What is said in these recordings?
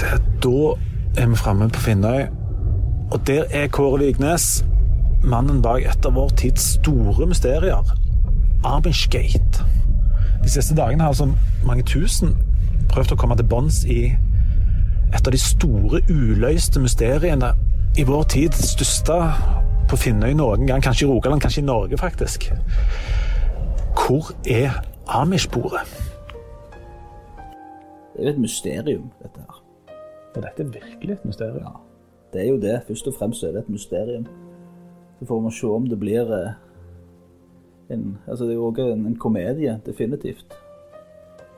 Da er vi framme på Finnøy. Og der er Kåre Vignes, mannen bak et av vår tids store mysterier. Amish-gate. De siste dagene har altså mange tusen prøvd å komme til bunns i et av de store uløste mysteriene i vår tid. Største på Finnøy noen gang. Kanskje i Rogaland, kanskje i Norge, faktisk. Hvor er Amish-bordet? Det er jo et mysterium, dette her. Og dette er virkelig et mysterium. Ja, det er jo det. Først og fremst er det et mysterium. Så får vi se om det blir eh, en Altså, det er jo òg en, en komedie, definitivt.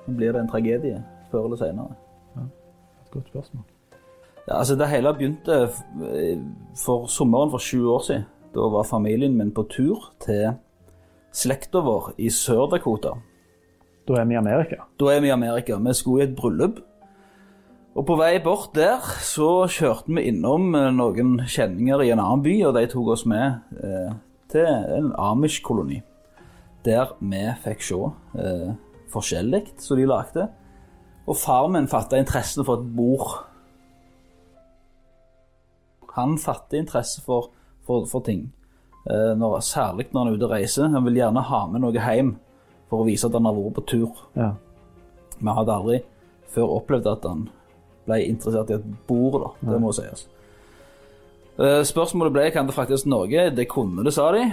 Men blir det en tragedie før eller seinere? Et godt spørsmål. Ja, altså Det hele begynte eh, for sommeren for sju år siden. Da var familien min på tur til slekta vår i Sør-Dakota. Da er vi i Amerika. Da er vi i Amerika. Vi skulle i et bryllup. Og på vei bort der så kjørte vi innom eh, noen kjenninger i en annen by, og de tok oss med eh, til en Amish-koloni. Der vi fikk se eh, forskjellig som de lagde. Og far min fatta interessen for et bord. Han fatter interesse for, for, for ting. Eh, når, særlig når han er ute og reiser. Han vil gjerne ha med noe hjem for å vise at han har vært på tur. Ja. Vi hadde aldri før opplevd at han ble interessert i et bord, da. Det må sies. Eh, Spørsmålet ble kan det fraktes til Norge. Det kunne det, sa de.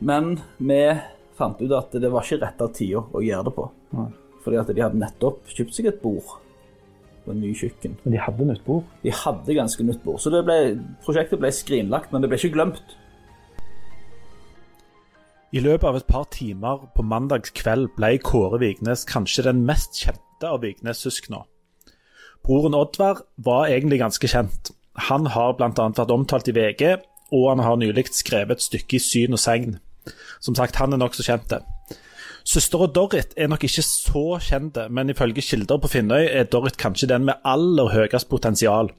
Men vi fant ut at det var ikke rett av tida å gjøre det på. Nei. Fordi at de hadde nettopp kjøpt seg et bord og en ny kjøkken. Men de hadde nytt bord. De hadde ganske nytt bord. Så det ble, prosjektet ble skrinlagt, men det ble ikke glemt. I løpet av et par timer på mandagskveld ble Kåre Vignes kanskje den mest kjente av Vignes-søsknene. Broren Oddvar var egentlig ganske kjent. Han har bl.a. vært omtalt i VG, og han har nylig skrevet et stykke i Syn og Segn. Som sagt, han er nokså kjent. Søstera Dorrit er nok ikke så kjent, men ifølge kilder på Finnøy er Dorrit kanskje den med aller høyest potensial.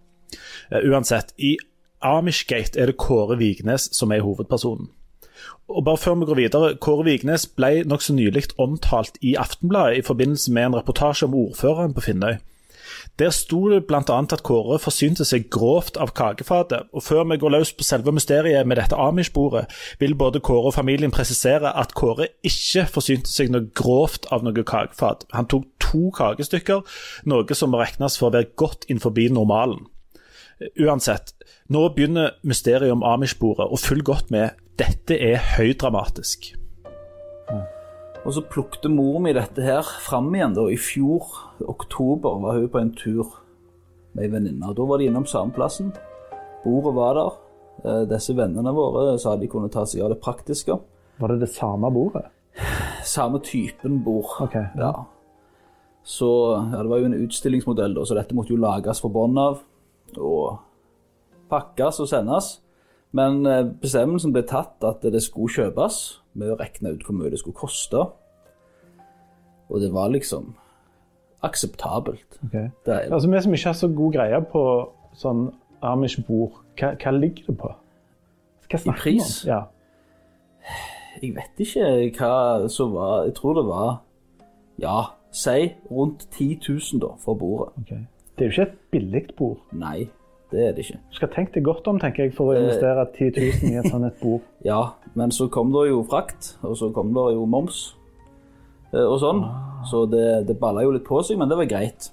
Eh, Uansett, i Amishgate er det Kåre Vignes som er hovedpersonen. Og bare før vi går videre, Kåre Vignes ble nokså nylig omtalt i Aftenbladet i forbindelse med en reportasje om ordføreren på Finnøy. Der sto det bl.a. at Kåre forsynte seg grovt av kakefatet. Og før vi går løs på selve mysteriet med dette Amish-bordet, vil både Kåre og familien presisere at Kåre ikke forsynte seg noe grovt av noe kakefat. Han tok to kakestykker, noe som må regnes for å være godt innenfor normalen. Uansett, nå begynner mysteriet om Amish-bordet, og følg godt med. Dette er høydramatisk. Og så plukket mor mi dette her fram igjen da, i fjor, oktober, var hun på en tur med ei venninne. Da var de innom samme plassen. Bordet var der. Eh, Disse vennene våre sa de kunne ta seg av det praktiske. Var det det samme bordet? Samme typen bord. Okay, ja. Ja. Så ja, det var jo en utstillingsmodell, da, så dette måtte jo lages fra bånn av. Og pakkes og sendes. Men eh, bestemmelsen ble tatt at det skulle kjøpes, med å regne ut hvor mye det skulle koste. Og det var liksom akseptabelt. Okay. Det Altså, Vi som ikke har så god greie på sånn Amish-bord, hva, hva ligger det på? Hva snakker vi om? Ja. jeg vet ikke hva som var Jeg tror det var Ja, si rundt 10 000 da, for bordet. Okay. Det er jo ikke et billig bord. Nei, det er det ikke. Du skal tenke deg godt om tenker jeg, for å investere 10 000 i et sånt et bord. Ja, men så kom det jo frakt, og så kom det jo moms eh, og sånn. Så det, det balla jo litt på seg, men det var greit.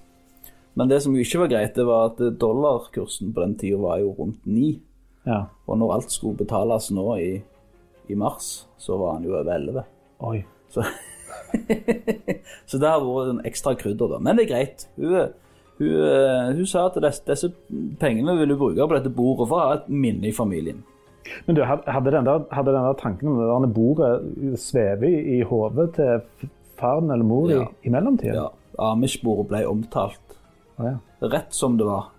Men det som jo ikke var greit, det var at dollarkursen på den tida var jo rundt ni. Ja. Og når alt skulle betales nå i, i mars, så var han jo over 11. Oi. Så, så det har vært en ekstra krydder, da. Men det er greit. Hun, hun, eh, hun sa at disse, disse pengene vil hun bruke på dette bordet for å ha et minne i familien. Men du, hadde den der, hadde den der tanken om det der bordet svevet i, i hodet til faren eller mor Ja. i, i mellomtiden? Ja, Amish-bordet ble omtalt oh, ja. rett som det var.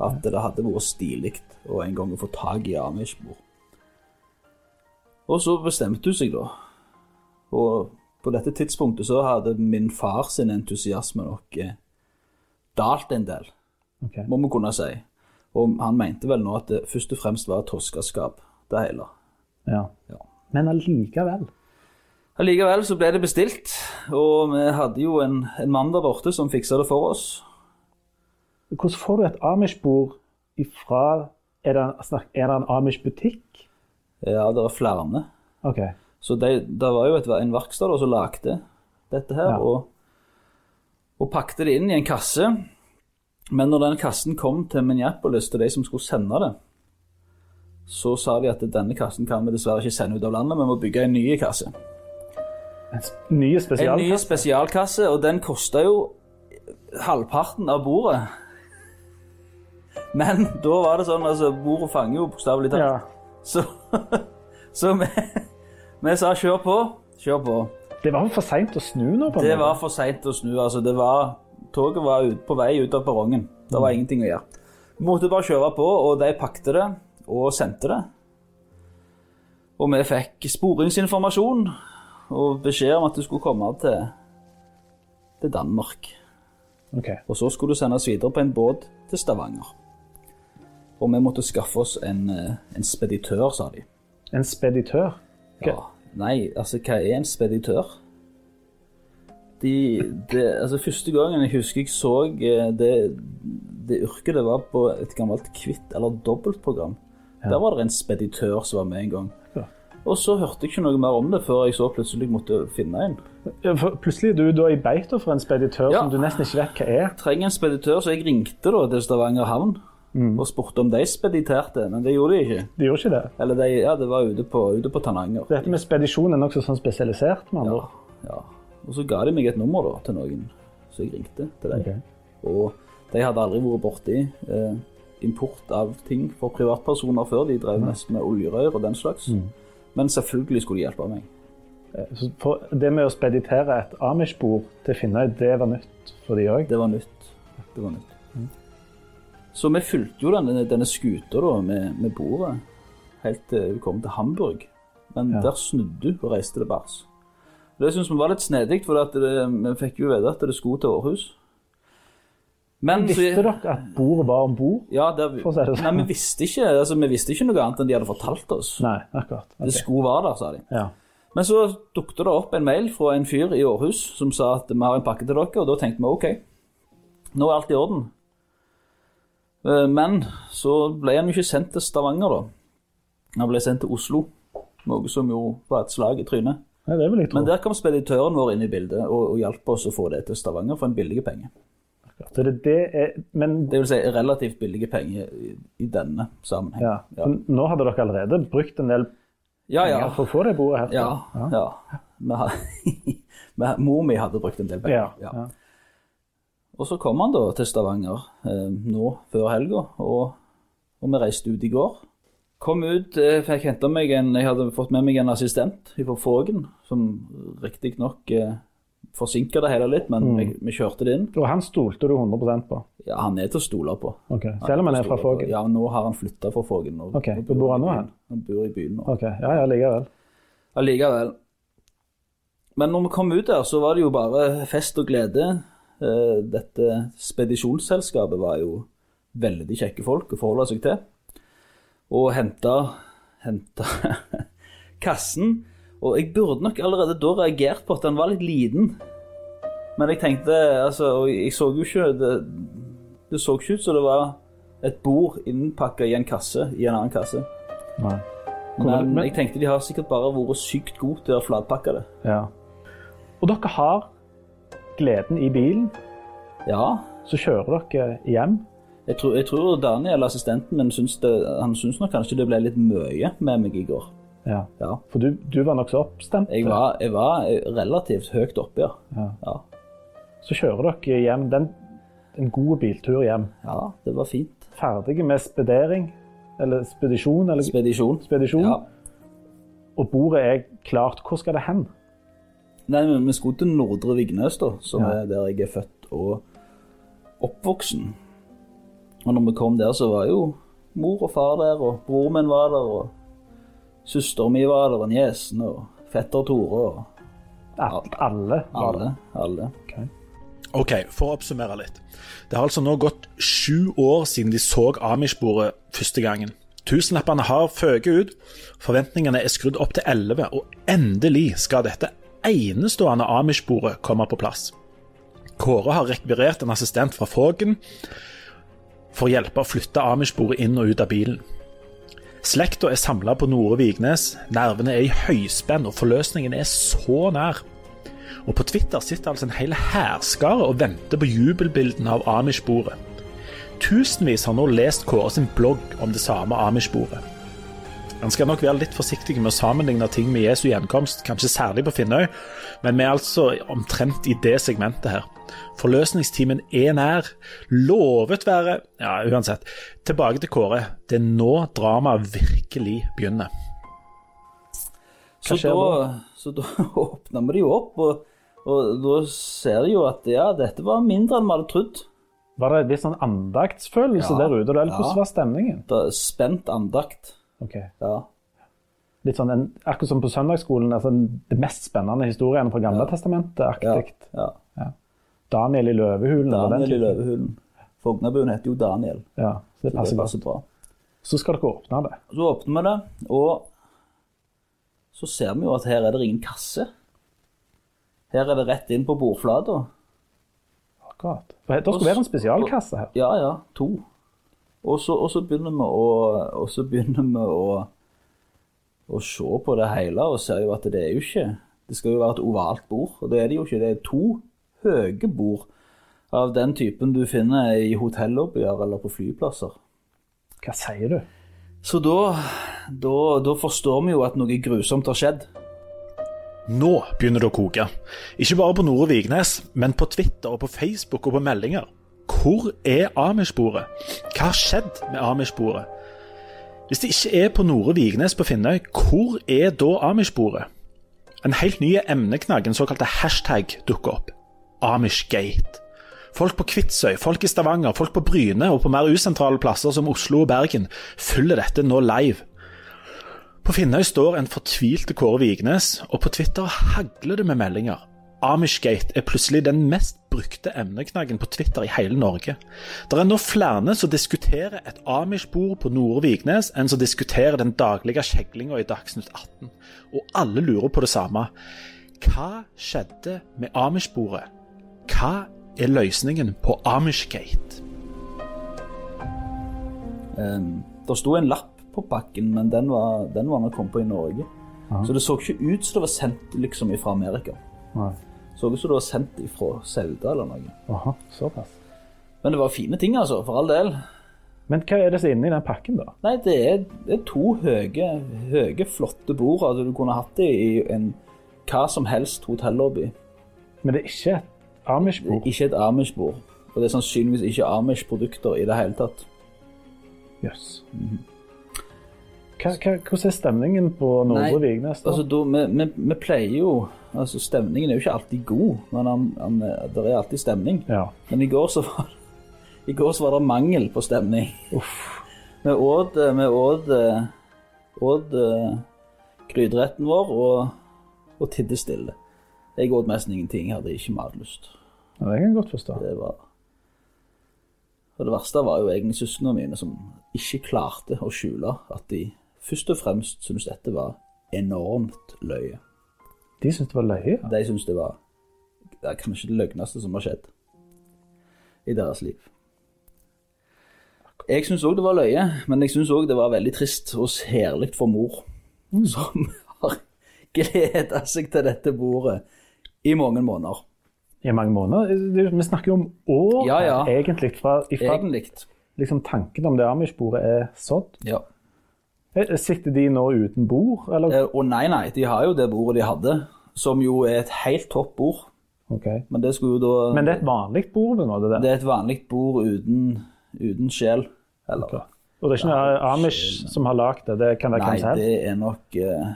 At det hadde vært stilig å en gang få tak i Amish-bord. Og så bestemte hun seg, da. Og på dette tidspunktet så hadde min far sin entusiasme nok eh, dalt en del, okay. må vi kunne si. Og han mente vel nå at det først og fremst var toskeskap, det hele. Ja. Ja. Men allikevel. Allikevel så ble det bestilt, og vi hadde jo en, en mann der borte som fiksa det for oss. Hvordan får du et Amish-bord ifra Er det, er det en Amish-butikk? Ja, det er flere. OK. Så det det var jo et, en verkstad som lagde dette her, Ja. og, og pakte det inn i en kasse. Men når den kassen kom til Minneapolis, til de som skulle sende det, så sa de at denne kassen kan vi dessverre ikke sende ut av landet, vi må bygge en ny kasse. En ny ny En ny spesialkasse? spesialkasse, og den kosta jo halvparten av bordet. Men da var det sånn, altså, bordet fanger jo bokstavelig talt. Ja. Så, så vi, vi sa kjør på, kjør på. Det var for seint å snu nå? på en Det måte? var for seint å snu. altså det var, Toget var ut, på vei ut av perrongen. Det var ingenting å gjøre. Vi måtte bare kjøre på, og de pakte det og sendte det. Og vi fikk sporingsinformasjon og beskjed om at du skulle komme til, til Danmark. Okay. Og så skulle du sendes videre på en båt til Stavanger. Og vi måtte skaffe oss en, eh, en speditør, sa de. En speditør? Okay. Ja. Nei, altså, hva er en speditør? De, de, altså, første gangen jeg husker jeg så eh, det, det yrket det var på et gammelt kvitt- eller dobbeltprogram. Der var det en speditør som var med en gang. Ja. Og så hørte jeg ikke noe mer om det før jeg så plutselig måtte finne en. Ja, Plutselig er du da i beita for en speditør Ja. som du nesten ikke vet hva er. Trenger en speditør, så jeg ringte da til Stavanger havn og spurte om de spediterte, men det gjorde de ikke. De gjorde ikke det. Eller de, ja, det var ute på, ute på Tananger. Dette med spedisjon er nokså sånn spesialisert. med andre Ja, ja. Og så ga de meg et nummer da, til noen, så jeg ringte til dem. Okay. Og de hadde aldri vært borti eh, import av ting for privatpersoner før. De drev mest med oljerør og den slags. Men selvfølgelig skulle de hjelpe meg. Eh, Så det med å speditere et Amish-bord til Finnøy, det var nytt for de òg? Det var nytt. Det var nytt. Så vi fulgte jo denne, denne skuta da, med, med bordet helt til vi kom til Hamburg. Men Ja. der snudde hun og reiste til bars. Det syns vi var litt snedig, for at det, vi fikk jo vite at det skulle til Århus. Men men Visste dere at bordet var om bord? Ja, det sånn. nei, vi visste, ikke, altså, vi visste ikke noe annet enn de hadde fortalt oss. Nei, akkurat. Okay. Det skulle være der, sa de. Ja. Men så dukket det opp en mail fra en fyr i Århus som sa at vi har en pakke til dere, og da tenkte vi OK, nå er alt i orden. Eh, Men så ble han jo ikke sendt til Stavanger, da. Han ble sendt til Oslo, noe som jo var et slag i trynet. Nei, det vil jeg tro. Men der kom speditøren vår inn i bildet og, og hjalp oss å få det til Stavanger for en billig penge. Så det, det er, men Det vil si relativt billige penger i, i denne sammenheng. ja. Ja. nå hadde dere allerede brukt en del ja. ja. penger for å få det bordet her. Ja, ja. ja. vi- Mor mi hadde brukt en del penger. Ja. Og så kom han da til Stavanger eh, nå før helga, og, og vi reiste ut i går. Kom ut, eh, fikk henta meg en Jeg hadde fått med meg en assistent fra Fågen, som riktignok eh, forsinka det hele litt, men Mm. vi, vi kjørte det inn. Og han stolte du 100% på? Ja, han er til å stole på. Ok, Selv om han er fra Fågen? Ja, nå har han flytta fra Fågen. nå. Ok, hvor bor han nå hen? Han bor i byen nå. Ok, Ja, ja, likevel. Allikevel. Men når vi kom ut der, så var det jo bare fest og glede. Eh, Dette spedisjonsselskapet var jo veldig kjekke folk å forholde seg til. Og henta henta kassen. Og jeg burde nok allerede da reagert på at den var litt liten. Men jeg tenkte altså Og jeg så jo ikke Det, det så ikke ut som det var et bord innpakka i en kasse i en annen kasse. Nei. Men jeg tenkte de har sikkert bare vært sykt gode til å flatpakke det. Ja. Og dere har gleden i bilen, Ja, så kjører dere hjem. jeg tror, jeg tror Daniel, assistenten min, syns det, han syns nok kanskje det ble litt mye med meg i går. Ja. Ja. For du, du var nokså oppstemt. Jeg var, jeg var relativt høyt oppe, ja. Ja. Ja, Så kjører dere hjem. Den, en god biltur hjem. ja det var fint. Ferdige med spedering, eller spedisjon, eller Spedisjon. spedisjon. Ja. Og bordet er klart. Hvor skal det hen? Nei, men vi skulle til Nordre Vignes, da, som Ja. er der jeg er født og oppvoksen. Og når vi kom der, så var jo mor og far der, og bror min var der, og søsteren min var der, og niesen, og fetter Tore, og Alle? alle alle. alle. alle. Ok, for å oppsummere litt. Det har altså nå gått sju år siden de så Amish-bordet første gangen. Tusenlappene har føket ut, forventningene er skrudd opp til elleve, og endelig skal dette enestående Amish-bordet komme på plass. Kåre har rekvirert en assistent fra Fågen, for å hjelpe å flytte Amish-bordet inn og ut av bilen. Slekta er samla på Nore Vignes, nervene er i høyspenn, og forløsningen er så nær. Og på Twitter sitter altså en hel hærskare og venter på jubelbildene av Amish-bordet. Tusenvis har nå lest Kåre sin blogg om det samme Amish-bordet. Han skal nok være litt forsiktig med å sammenligne ting med Jesu gjenkomst, kanskje særlig på Finnøy, men vi er altså omtrent i det segmentet her. Forløsningstimen er nær. Lovet være Ja, uansett. Tilbake til Kåre. Det er nå dramaet virkelig begynner. Så da, så da åpner vi det jo opp, og, og da ser de jo at ja, dette var mindre enn vi hadde trodd. Var det litt sånn andaktsfølelse Ja, der ute? Eller hvordan ja. var stemningen? Det er spent andakt. Ok. Ja. Litt sånn en, Akkurat som på søndagsskolen, altså det mest spennende historiene fra Gamle ja, aktig. ja. Daniel i løvehulen. Daniel i løvehulen. Fognabuen heter jo Daniel. Ja, så det passer det passer bra. Så skal dere åpne det. Så åpner vi det, og så ser vi jo at her er det ingen kasse. Her er det rett inn på bordflata. Akkurat. For Det skal være en spesialkasse her. Ja, ja, to. Og så, og så begynner vi å, og så begynner vi å, å se på det hele og ser jo at det er jo ikke Det skal jo være et ovalt bord, og det er det jo ikke. Det er to høye bord av den typen du finner i hotellobbyer eller på flyplasser. Hva sier du? Så da, da, da forstår vi jo at noe grusomt har skjedd. Nå begynner det å koke. Ikke bare på Nore Vignes, men på Twitter og på Facebook og på meldinger. Hvor er Amish-bordet? Hva har skjedd med Amish-bordet? Hvis det ikke er på Nore Vignes på Finnøy, hvor er da Amish-bordet? En helt ny emneknagg, en såkalte hashtag, dukker opp. Amishgate. Folk på Kvitsøy, folk i Stavanger, folk på Bryne og på mer usentrale plasser som Oslo og Bergen følger dette nå live. På Finnøy står en fortvilte Kåre Vignes, og på Twitter hagler det med meldinger. Amishgate er plutselig den mest brukte emneknaggen på Twitter i hele Norge. Det er nå flere som diskuterer et Amish-bord på Nore Vignes, enn som diskuterer den daglige kjeglinga i Dagsnytt 18. Og alle lurer på det samme. Hva skjedde med Amish-bordet? Hva er løsningen på Amishgate? Um, det sto en lapp på pakken, men den var, den var kommet på i Norge. Så det så ikke ut som det var sendt liksom fra Amerika. Nei. Så ut som det var sendt fra Sauda eller noe. Aha, såpass. Men det var fine ting, altså, for all del. Men hva er det som er inni den pakken, da? Nei, det er, det er to høye, høye, flotte bord. Altså, du kunne hatt det i en hva som helst hotellobby. Men det er ikke et Amish-bord? Ikke et Amish-bord. Og det er sannsynligvis ikke Amish-produkter i det hele tatt. Jøss. Yes. Mm -hmm. hvordan er stemningen på Nordre Vignes? da? Altså, da, vi, vi, vi pleier jo Altså, stemningen er jo ikke alltid god, men han, han, det er alltid stemning. ja. Men i går så var, i går så var det mangel på stemning. Vi åt, vi åt, åt eh, gryteretten vår og, og tidde stille. Jeg åt nesten ingenting, jeg hadde ikke matlyst. ja, det kan jeg godt forstå. Det var Og det verste var jo egentlig søsknene mine som ikke klarte å skjule at de først og fremst syntes dette var enormt løye. De syntes det var løye. ja. De syntes det var det er kanskje det løgneste som har skjedd i deres liv. Jeg syns òg det var løye, men jeg syns òg det var veldig trist og særlig for mor, som har gleda seg til dette bordet i mange måneder. I mange måneder. Vi snakker jo om år Ja, ja. egentlig. Fra, ifra, Egentlig. liksom, tanken om det Amish-bordet er sådd. Ja. Eh, Sitter de nå uten bord, eller? Eh, Og nei, nei, de har jo det bordet de hadde, som jo er et helt topp bord. Okay. Men det skulle jo da Men det er et vanlig bord Nå, det, der. Det. er et vanlig bord uten, uten sjel. Eller Og det er ikke noe Amish som har lagd det? Det kan være Nei, hvem som helst? det er nok eh,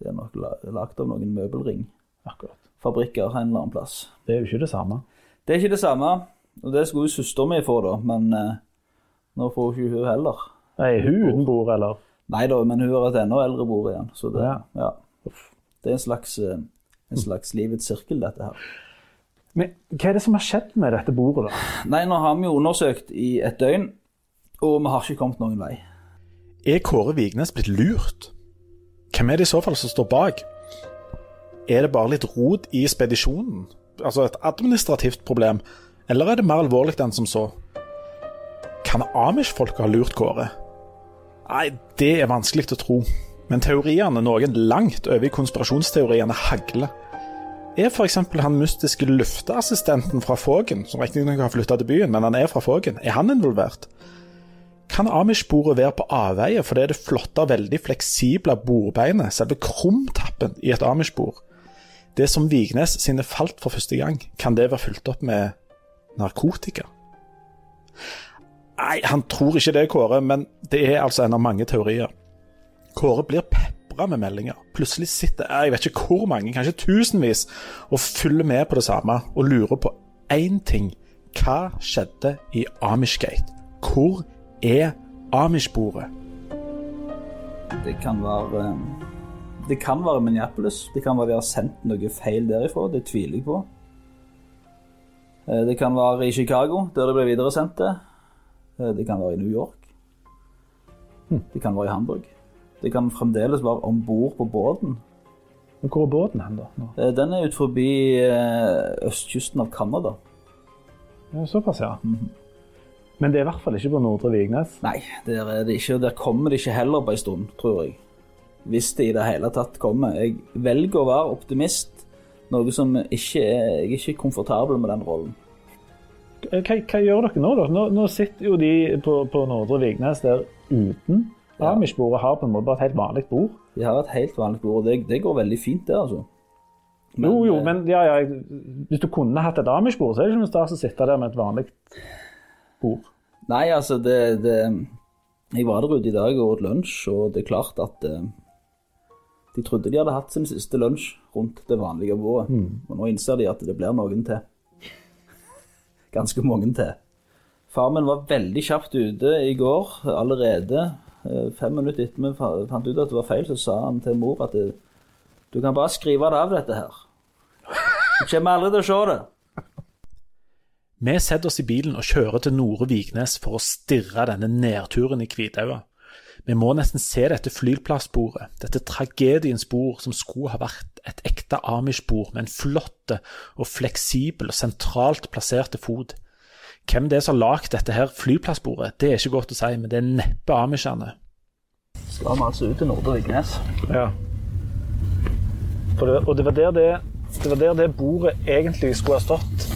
Det er nok lagd av noen møbelringfabrikker Akkurat. en eller annen plass. Det er jo ikke det samme. Det er ikke det samme, og det skulle jo søsteren mi få, da, men eh, nå får hun ikke hun heller. Nei, hun uten bord, eller? Nei da, men hun har et enda eldre bord igjen, så det, Ja. ja. det er en slags, eh, en slags livets sirkel, dette her. Men hva er det som har skjedd med dette bordet, da? Nei, nå har vi jo undersøkt i et døgn, og vi har ikke kommet noen vei. Er Kåre Vignes blitt lurt? Hvem er det i så fall som står bak? Er det bare litt rot i spedisjonen? Altså et administrativt problem? Eller er det mer alvorlig enn som så? Kan Amish-folket ha lurt Kåre? Nei, det er vanskelig å tro. Men teoriene noen langt over i konspirasjonsteoriene hagler. Er f.eks. han mystiske lufteassistenten fra Fågen, som riktignok har flytta til byen, men han er fra Fågen, er han involvert? Kan Amish-bordet være på avveie fordi det det flotte og veldig fleksible bordbeinet, selve krumtappen i et Amish-bord, det som Vignes sine falt for første gang, kan det være fulgt opp med narkotika? Nei, han tror ikke det, Kåre, men det er altså en av mange teorier. Kåre blir pepra med meldinger. Plutselig sitter jeg vet ikke hvor mange, kanskje tusenvis, og følger med på det samme, og lurer på én ting. Hva skjedde i Amishgate? Hvor er Amish-bordet? Det kan være eh, Det kan være Minneapolis. Det kan være de har sendt noe feil derifra. Det tviler jeg på. Eh, Det kan være i Chicago, der det ble videresendt det. Eh, Det kan være i New York. Det kan være i Hamburg. Det kan fremdeles være om bord på båten. Hvor er båten hen, da? Nå? Eh, Den er ut forbi eh, østkysten av Canada. Ja, såpass, ja. Men det er i hvert fall ikke på Nordre Vignes. Nei, der er det ikke, der kommer det ikke heller på en stund, tror jeg. Hvis det i det hele tatt kommer. Jeg velger å være optimist, noe som ikke er Jeg er ikke komfortabel med den rollen. Hva, hva gjør dere nå, da? Nå, nå sitter jo de på, på Nordre Vignes der uten. Ja. Amish-bordet har på en måte bare et helt vanlig bord. De har et helt vanlig bord, og det, det går veldig fint, det, altså. jo, jo, eh, men ja, ja, hvis du kunne hatt et Amish-bord, så er det ikke noe stas å sitte der med et vanlig bord. Nei, altså, det, det Jeg var der ute i dag og åt lunsj, og det er klart at eh, de trodde de hadde hatt sin siste lunsj rundt det vanlige bordet. Og nå innser de at det blir noen til. Ganske mange til. Far min var veldig kjapt ute i går allerede. eh, Fem minutter etter vi fant ut at det var feil, så sa han til mor at det, du kan bare skrive det av, dette her. Du kommer aldri til å se det. Vi setter oss i bilen og kjører til Nore Vignes for å stirre denne nedturen i Kvitaua. Vi må nesten se dette flyplassbordet, dette tragediens bord som skulle ha vært et ekte Amish-bord med en flott og fleksibel og sentralt plasserte fot. Hvem det er som har lagd dette her flyplassbordet, det er ikke godt å si, men det er neppe amishene. Skal vi altså ut til Nordre Vignes? Ja. Det, og det var, der det, det var der det bordet egentlig skulle ha stått.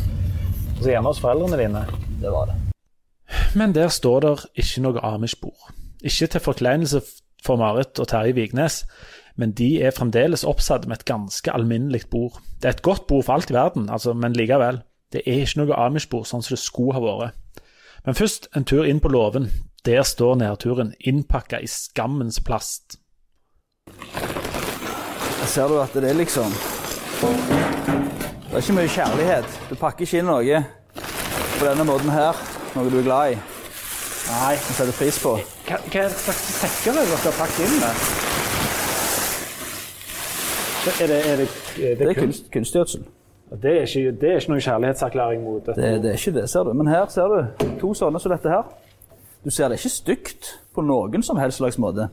Altså hjemme hos foreldrene dine. Det var det. Men der står der ikke noe Amish-bord. Ikke til forkleinelse for Marit og Terje Vignes, men de er fremdeles oppsatt med et ganske alminnelig bord. Det er et godt bord for alt i verden, altså, men likevel. Det er ikke noe Amish-bord sånn som det skulle ha vært. Men først en tur inn på låven. Der står nedturen innpakka i skammens plast. Ser du at det er liksom Det er ikke mye kjærlighet. Du pakker ikke inn noe på denne måten her, noe du er glad i Nei, Som setter pris på. hva, hva slags sekker er det dere har pakket inn med? Er det, er det, er Det er kunst, kunstgjødsel. Det er, ikke, det er ikke noen kjærlighetserklæring mot dette. Det, det er ikke det, ser du. Men her ser du to sånne som dette her. Du ser det er ikke stygt på noen som helst slags måte.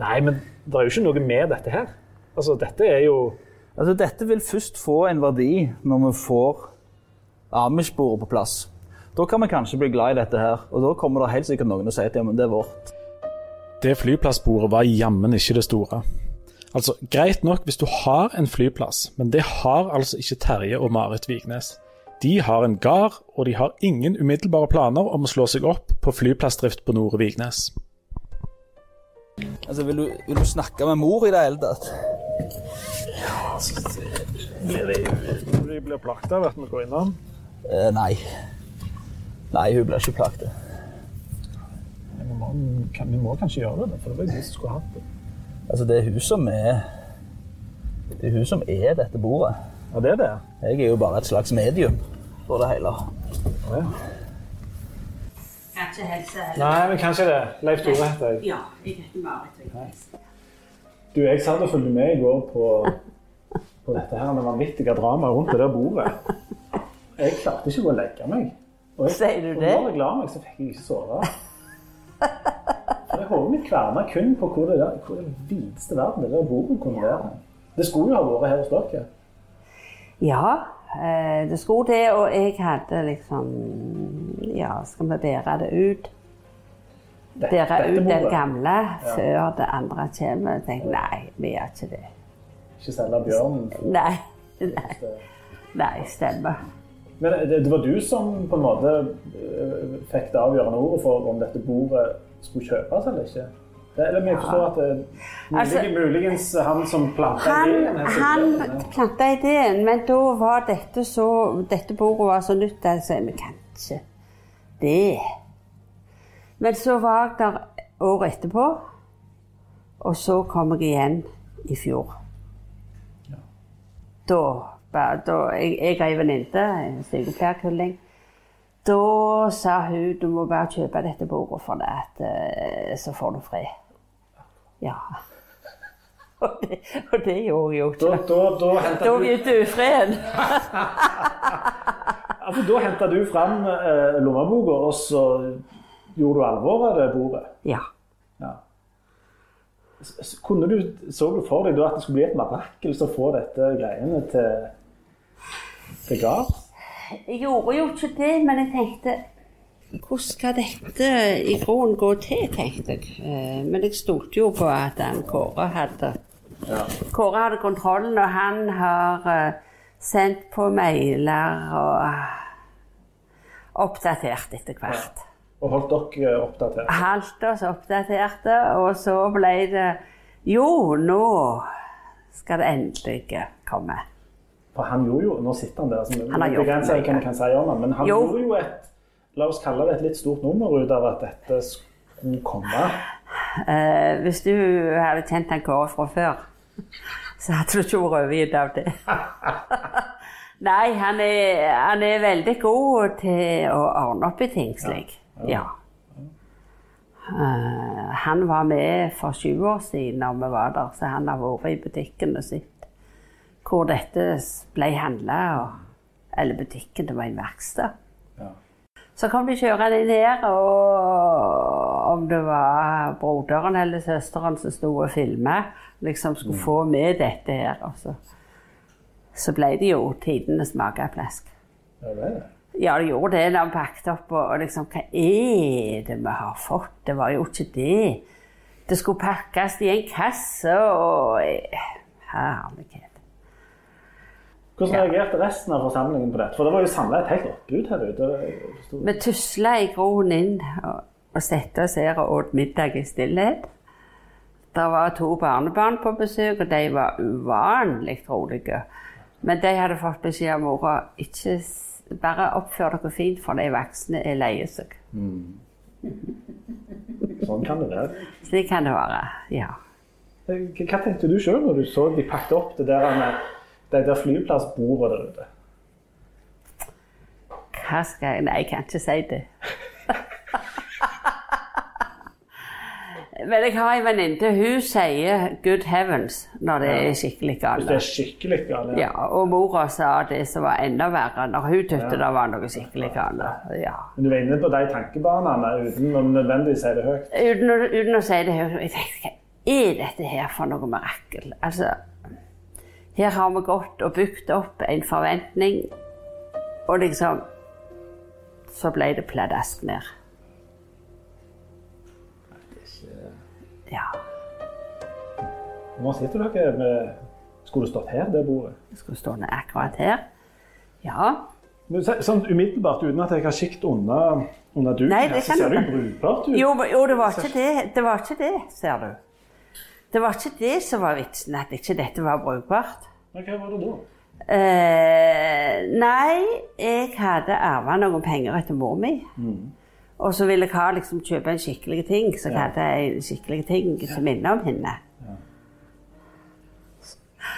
Nei, men det er jo ikke noe med dette her. Altså, dette er jo Altså, Dette vil først få en verdi når vi får Amish-bordet på plass. Da kan vi kanskje bli glad i dette her, og da kommer det helt sikkert noen og sier at ja, men det er vårt. Det flyplassbordet var jammen ikke det store. Altså, Greit nok hvis du har en flyplass, men det har altså ikke Terje og Marit Vignes. De har en gard, og de har ingen umiddelbare planer om å slå seg opp på flyplassdrift på Nore Vignes. Altså, vil du, vil du snakke med mor i det hele tatt? De blir plagt av at vi går innom. Uh, nei. Nei, hun blir ikke plaget. Vi må, vi må kanskje gjøre det, for det var jo de som skulle hatt det. Altså, det er hun som er Det er hun som er dette bordet. Ja, det er det. Jeg er jo bare et slags medium for det hele. Ja. Kan ikke helse heller. Nei, men kanskje det. Leif Tore heter jeg. Ja, jeg heter Marit. Du, jeg satt og fulgte med i går på, på dette her, det vanvittige dramaet rundt det der bordet. Jeg klarte ikke å gå og legge meg. Og jeg, Sier du og det? Når jeg la meg, så fikk jeg ikke sove. For jeg Hodet mitt kverna kun på hvor det, der, hvor det videste verden det der bordet kunne være. Det skulle jo ha vært her hos dere. Ja, eh, det skulle det, og jeg hadde liksom Ja, skal vi bære det ut? Bære ut det gamle gamle før det andre kommer. Jeg tenkte nei, vi gjør ikke det. Ikke selge bjørnen. Nei. Nei, nei stemmer. Men det, var du som på en måte øh, fikk det avgjørende ordet for om dette bordet skulle kjøpes eller ikke? Det, eller jeg forstår at det, mulig, Altså- muligens han som planta ideen Han, han planta ideen, men da var dette så Dette bordet var så nytt altså. vi kan ikke det. Men så var jeg der året etterpå, og så kom jeg igjen i fjor. Da, da Jeg, jeg har ei venninne, en sykepleierkulling. Da sa hun du må bare kjøpe dette bordet, for det at, eh, så får du fred. Ja. Og det, og det gjorde jeg jo ikke. da, da da, Da du, begynte ufreden. ja, for da hentet du fram eh, lommeboka, og så gjorde du alvor av det bordet. Ja. Ja. Du, så du for deg da at det skulle bli et marakel å få dette greiene til, til gards? Jeg gjorde jo ikke det, men jeg tenkte hvordan skal dette i grunnen gå til, tenkte jeg. Eh, Men jeg stolte jo på at han Kåre hadde Ja. Kåre hadde kontrollen, og han har eh, sendt på mailer og eh, oppdatert etter hvert. Og holdt dere oppdatert? Holdt oss oppdaterte, og så ble det Jo, nå skal det endelig komme. For han gjorde jo, Nå sitter han der, Han har gjort mye. hva vi kan si om han, men han Jo. gjorde jo et La oss kalle det et litt stort nummer ut av at dette skulle komme. Eh, hvis du hadde kjent han Kåre fra før, så hadde du ikke vært overgitt av det. Nei, han er, han er veldig god til å ordne opp i ting slik. Ja. Eh, han var med for 20 år siden når vi var der, så han har vært i butikken og sett hvor dette ble handla. Eller butikken, det var en verksted. Ja. Så kom de kjørende inn her, og om det var broderen eller søsteren som sto og filma, liksom skulle få med dette her. Og så, så ble det jo tidenes mageplask. Ja, det det. Ja, det gjorde det da de pakket opp, og, og liksom Hva er det vi har fått? Det var jo ikke det. Det skulle pakkes i en kasse, og Herlighet. Hvordan Ja. reagerte resten av forsamlingen på dette? For det var jo samla et helt oppbud her ute. Vi tusla i groen inn og, satte oss her og åt middag i stillhet. Det var to barnebarn på besøk, og de var uvanlig rolige. Men de hadde fått beskjed av mora ikke bare oppfør dere fint, for de voksne er leie seg. Sånn kan det være. Slik kan det være. Ja. Eh, Hva tenkte du sjøl når du så de pakket opp det der, med, det der flyplassbordet der ute? Hva skal jeg Nei, jeg kan ikke si det. Men jeg har en venninne, hun sier 'good heavens' når det er skikkelig Hvis det er skikkelig galt. Ja, ja. og mora sa det som var enda verre, når hun syntes det var noe skikkelig galt. Ja. Men du var inne på de tankebanene uten å nødvendigvis si det høyt. Uten, uten å si det høyt. Jeg tenkte, hva er dette her for noe mirakel? Altså, her har vi gått og bygd opp en forventning, og liksom Så ble det pladask ned. Ja. Nå sitter dere med Skulle det stått her, det bordet? Det skulle stå ned akkurat her. Ja. Men Sånn umiddelbart, uten at jeg har sikt under, under duken, Nei, her, så ser det jo brukbart ut. Jo, jo, det var ikke det. Det var ikke det, ser du. Det var ikke det som var vitsen, at ikke dette var brukbart. Men hva var det da? Eh, nei, jeg hadde arva noen penger etter mor mi. Og så ville ha, liksom, kjøpe en skikkelig ting, så jeg Ja. hadde en skikkelig ting som minner om henne.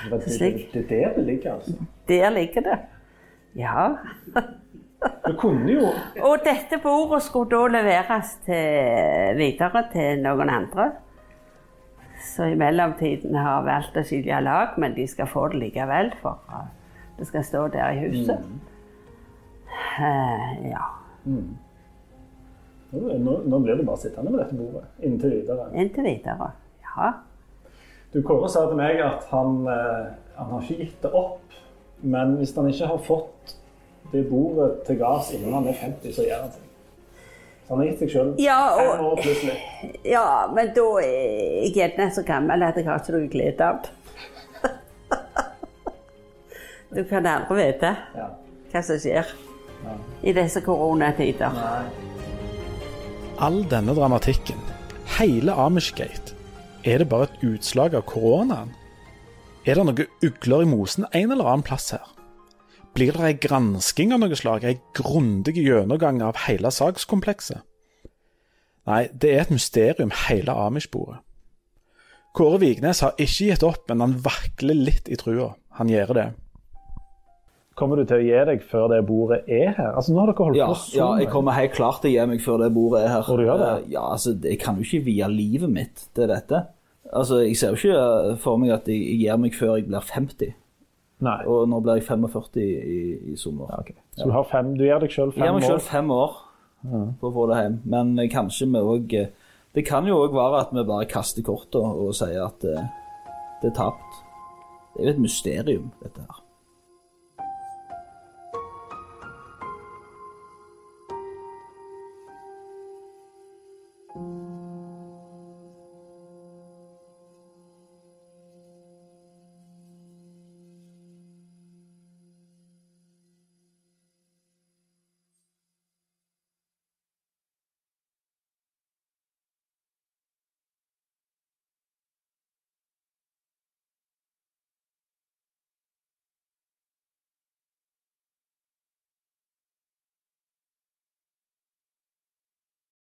Det var det, det, det er der det ligger, altså. Der ligger det. Ja. Du kunne jo Og dette bordet skulle da leveres til, videre til noen andre. Så i mellomtiden har valgt å skille lag, men de skal få det likevel, for uh, det skal stå der i huset. Eh, ja. nå, nå blir du bare sittende med dette bordet inntil videre. Inntil videre. Ja. Du, Kåre sa til meg at han, eh, han har ikke gitt det opp Men hvis han ikke har fått det bordet til gards innen han er 50, så gjør han seg. Så han har gitt seg sjøl Ja, fem år pluss litt. ja, men da er jeg gjerne så gammel at jeg har ikke noe glede av det. Du kan aldri vite Ja. hva som skjer i disse koronatider. All denne dramatikken, hele Amishgate, er det bare et utslag av koronaen? Er det noe ugler i mosen en eller annen plass her? Blir det ei gransking av noe slag, ei grundig gjennomgang av hele sakskomplekset? Nei, det er et mysterium, hele Amish-bordet. Kåre Vignes har ikke gitt opp, men han vakler litt i trua. Han gjør det. Kommer du til å gi deg før det bordet er her? Altså, nå har dere holdt Ja, på sånn. ja, jeg kommer helt klart til å gi meg før det bordet er her. Og du gjør det? Eh, Ja, altså, Jeg kan jo ikke vie livet mitt til dette. Altså, Jeg ser jo ikke eh, for meg at jeg jeg gir meg før jeg blir 50. Nei. Og nå blir jeg 45 i, i sommer. Ja, okay. Så du, har fem, du gir deg sjøl Jeg gir meg sjøl fem år for å få det hjem. Men eh, kanskje vi òg Det kan jo òg være at vi bare kaster kortet og sier at det, det er tapt. Det er jo et mysterium, dette her.